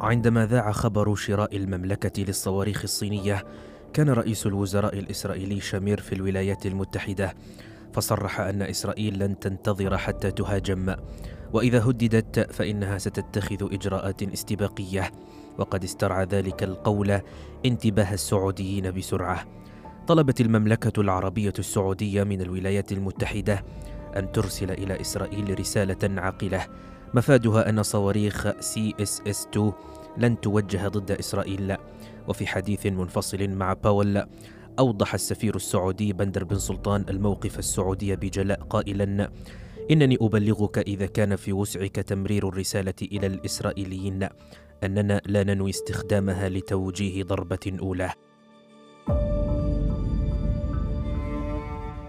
عندما ذاع خبر شراء المملكة للصواريخ الصينية كان رئيس الوزراء الإسرائيلي شامير في الولايات المتحدة فصرح أن إسرائيل لن تنتظر حتى تهاجم. وإذا هددت فإنها ستتخذ إجراءات استباقية. وقد استرعى ذلك القول انتباه السعوديين بسرعة. طلبت المملكة العربية السعودية من الولايات المتحدة أن ترسل إلى إسرائيل رسالة عاقلة مفادها أن صواريخ CSS 2 لن توجه ضد إسرائيل. وفي حديث منفصل مع باول أوضح السفير السعودي بندر بن سلطان الموقف السعودي بجلاء قائلا إنني أبلغك إذا كان في وسعك تمرير الرسالة إلى الإسرائيليين أننا لا ننوي استخدامها لتوجيه ضربة أولى.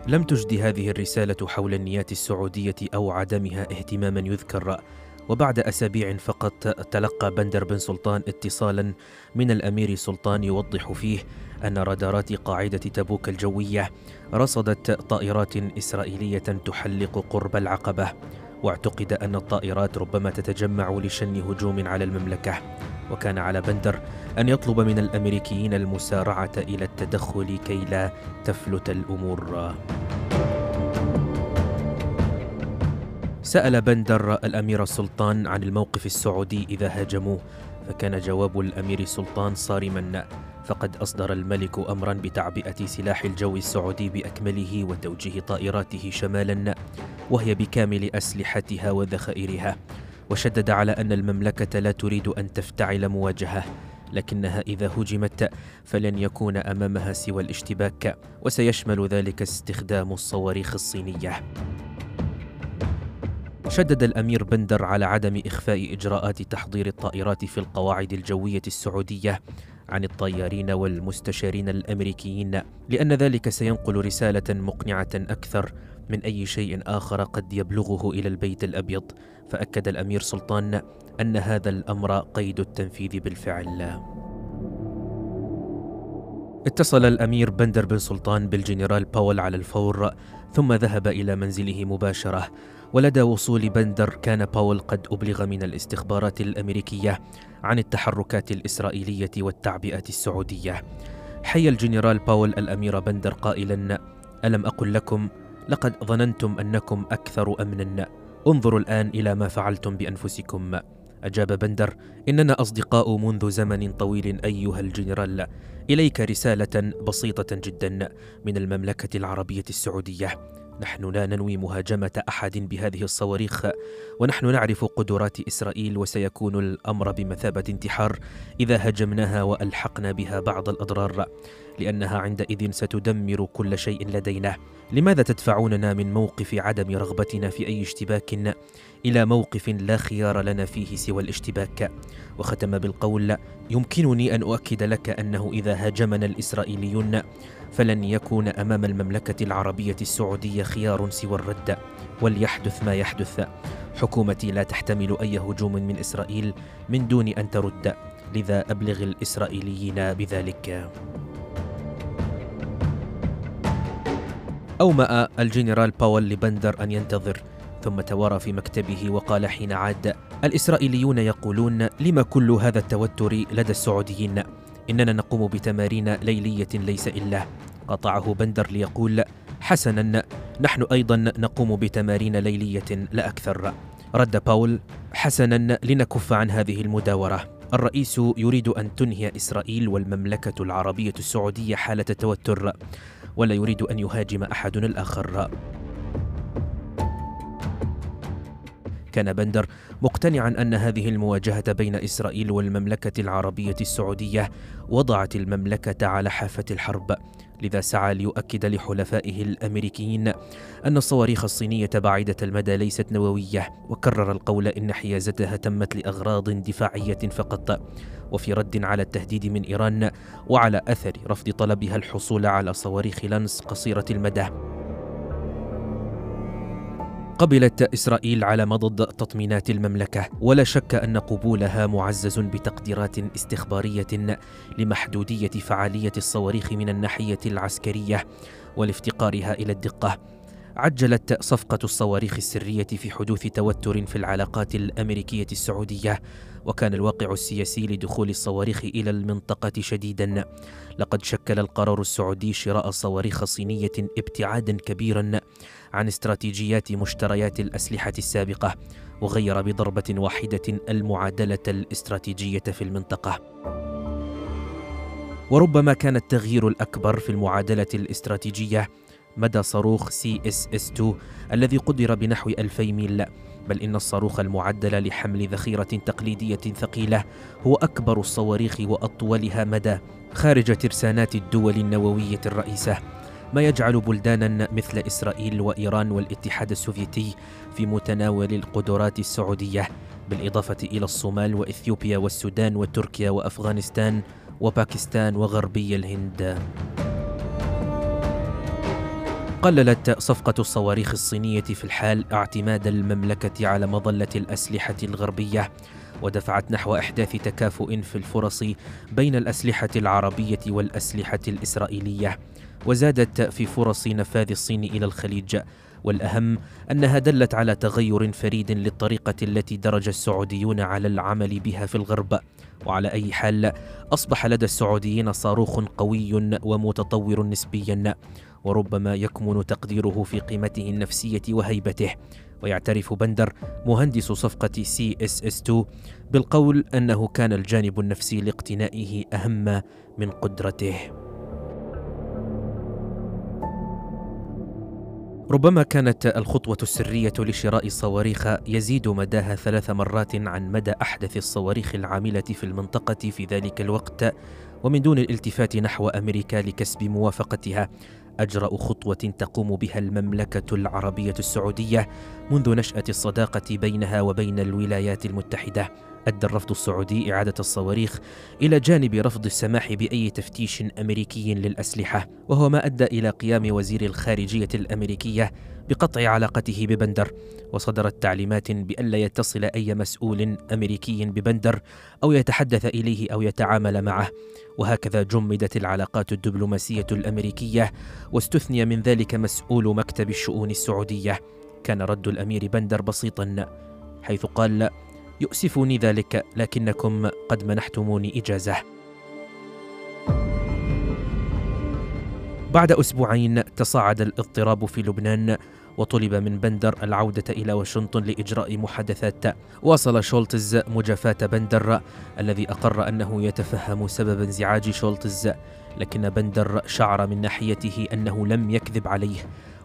لم تجد هذه الرسالة حول النيات السعودية أو عدمها اهتماما يذكر. وبعد أسابيع فقط تلقى بندر بن سلطان اتصالا من الأمير سلطان يوضح فيه أن رادارات قاعدة تبوك الجوية رصدت طائرات إسرائيلية تحلق قرب العقبة واعتقد أن الطائرات ربما تتجمع لشن هجوم على المملكة. وكان على بندر أن يطلب من الأمريكيين المسارعة إلى التدخل كي لا تفلت الأمور. سأل بندر الأمير السلطان عن الموقف السعودي إذا هاجموه فكان جواب الأمير سلطان صارما فقد أصدر الملك أمرا بتعبئة سلاح الجو السعودي بأكمله وتوجيه طائراته شمالا وهي بكامل أسلحتها وذخائرها وشدد على أن المملكة لا تريد أن تفتعل مواجهة لكنها إذا هجمت فلن يكون أمامها سوى الاشتباك وسيشمل ذلك استخدام الصواريخ الصينية. شدد الأمير بندر على عدم إخفاء إجراءات تحضير الطائرات في القواعد الجوية السعودية عن الطيارين والمستشارين الأمريكيين لأن ذلك سينقل رسالة مقنعة أكثر من أي شيء آخر قد يبلغه إلى البيت الأبيض. فأكد الأمير سلطان أن هذا الأمر قيد التنفيذ بالفعل. اتصل الأمير بندر بن سلطان بالجنرال باول على الفور ثم ذهب إلى منزله مباشرة. ولدى وصول بندر كان باول قد أبلغ من الاستخبارات الأمريكية عن التحركات الإسرائيلية والتعبئة السعودية. حي الجنرال باول الأمير بندر قائلا ألم أقل لكم؟ لقد ظننتم أنكم أكثر أمنا. انظروا الآن إلى ما فعلتم بأنفسكم. أجاب بندر. إننا أصدقاء منذ زمن طويل أيها الجنرال. إليك رسالة بسيطة جدا من المملكة العربية السعودية. نحن لا ننوي مهاجمة أحد بهذه الصواريخ ونحن نعرف قدرات إسرائيل وسيكون الأمر بمثابة انتحار إذا هجمناها وألحقنا بها بعض الأضرار. لأنها عندئذ ستدمر كل شيء لدينا. لماذا تدفعوننا من موقف عدم رغبتنا في أي اشتباك؟ إلى موقف لا خيار لنا فيه سوى الاشتباك. وختم بالقول يمكنني أن أؤكد لك أنه إذا هاجمنا الإسرائيليون فلن يكون أمام المملكة العربية السعودية خيار سوى الرد. وليحدث ما يحدث. حكومتي لا تحتمل أي هجوم من إسرائيل من دون أن ترد. لذا أبلغ الإسرائيليين بذلك. أومأ الجنرال باول لبندر أن ينتظر ثم توارى في مكتبه وقال حين عاد الإسرائيليون يقولون لما كل هذا التوتر لدى السعوديين؟ إننا نقوم بتمارين ليلية ليس إلا. قطعه بندر ليقول حسنا نحن أيضا نقوم بتمارين ليلية لا أكثر. رد باول حسنا لنكف عن هذه المداورة. الرئيس يريد أن تنهي إسرائيل والمملكة العربية السعودية حالة توتر ولا يريد أن يهاجم أحد الآخر. كان بندر مقتنعا أن هذه المواجهة بين إسرائيل والمملكة العربية السعودية وضعت المملكة على حافة الحرب. لذا سعى ليؤكد لحلفائه الأمريكيين أن الصواريخ الصينية بعيده المدى ليست نووية وكرر القول إن حيازتها تمت لأغراض دفاعية فقط. وفي رد على التهديد من إيران وعلى أثر رفض طلبها الحصول على صواريخ لانس قصيرة المدى. قبلت إسرائيل على مضض تطمينات المملكة ولا شك أن قبولها معزز بتقديرات استخبارية لمحدودية فعالية الصواريخ من الناحية العسكرية ولافتقارها إلى الدقة. عجلت صفقة الصواريخ السرية في حدوث توتر في العلاقات الأمريكية السعودية وكان الواقع السياسي لدخول الصواريخ إلى المنطقة شديدا. لقد شكل القرار السعودي شراء صواريخ صينية ابتعادا كبيرا عن استراتيجيات مشتريات الأسلحة السابقة وغير بضربة واحدة المعادلة الاستراتيجية في المنطقة. وربما كان التغيير الأكبر في المعادلة الاستراتيجية مدى صاروخ CSS 2 الذي قدر بنحو 2000 ميل. بل إن الصاروخ المعدل لحمل ذخيرة تقليدية ثقيلة هو أكبر الصواريخ وأطولها مدى خارج ترسانات الدول النووية الرئيسة. ما يجعل بلدانا مثل إسرائيل وإيران والاتحاد السوفيتي في متناول القدرات السعودية بالإضافة إلى الصومال وإثيوبيا والسودان وتركيا وأفغانستان وباكستان وغربي الهند. قللت صفقة الصواريخ الصينية في الحال اعتماد المملكة على مظلة الأسلحة الغربية. ودفعت نحو إحداث تكافؤ في الفرص بين الأسلحة العربية والأسلحة الإسرائيلية وزادت في فرص نفاذ الصين إلى الخليج. والأهم أنها دلت على تغير فريد للطريقة التي درج السعوديون على العمل بها في الغرب. وعلى أي حال أصبح لدى السعوديين صاروخ قوي ومتطور نسبيا وربما يكمن تقديره في قيمته النفسية وهيبته. ويعترف بندر مهندس صفقة CSS 2 بالقول أنه كان الجانب النفسي لاقتنائه أهم من قدرته. ربما كانت الخطوة السرية لشراء صواريخ يزيد مداها ثلاث مرات عن مدى أحدث الصواريخ العاملة في المنطقة في ذلك الوقت ومن دون الالتفات نحو أمريكا لكسب موافقتها. أجرأ خطوة تقوم بها المملكة العربية السعودية منذ نشأة الصداقة بينها وبين الولايات المتحدة. أدى الرفض السعودي إعادة الصواريخ إلى جانب رفض السماح بأي تفتيش أمريكي للأسلحة وهو ما أدى إلى قيام وزير الخارجية الأمريكية بقطع علاقته ببندر. وصدرت تعليمات بألا يتصل أي مسؤول أمريكي ببندر أو يتحدث إليه أو يتعامل معه. وهكذا جمدت العلاقات الدبلوماسية الأمريكية واستثني من ذلك مسؤول مكتب الشؤون السعودية. كان رد الأمير بندر بسيطا حيث قال يؤسفني ذلك لكنكم قد منحتموني إجازة. بعد أسبوعين تصاعد الاضطراب في لبنان وطلب من بندر العودة إلى واشنطن لإجراء محادثات. واصل شولتز مجافاة بندر الذي أقر أنه يتفهم سبب انزعاج شولتز لكن بندر شعر من ناحيته أنه لم يكذب عليه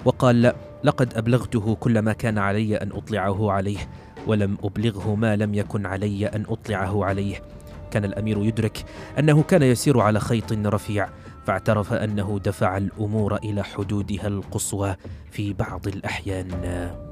وقال لقد أبلغته كل ما كان علي أن أطلعه عليه ولم أبلغه ما لم يكن علي أن أطلعه عليه. كان الأمير يدرك أنه كان يسير على خيط رفيع فاعترف أنه دفع الأمور إلى حدودها القصوى في بعض الأحيان.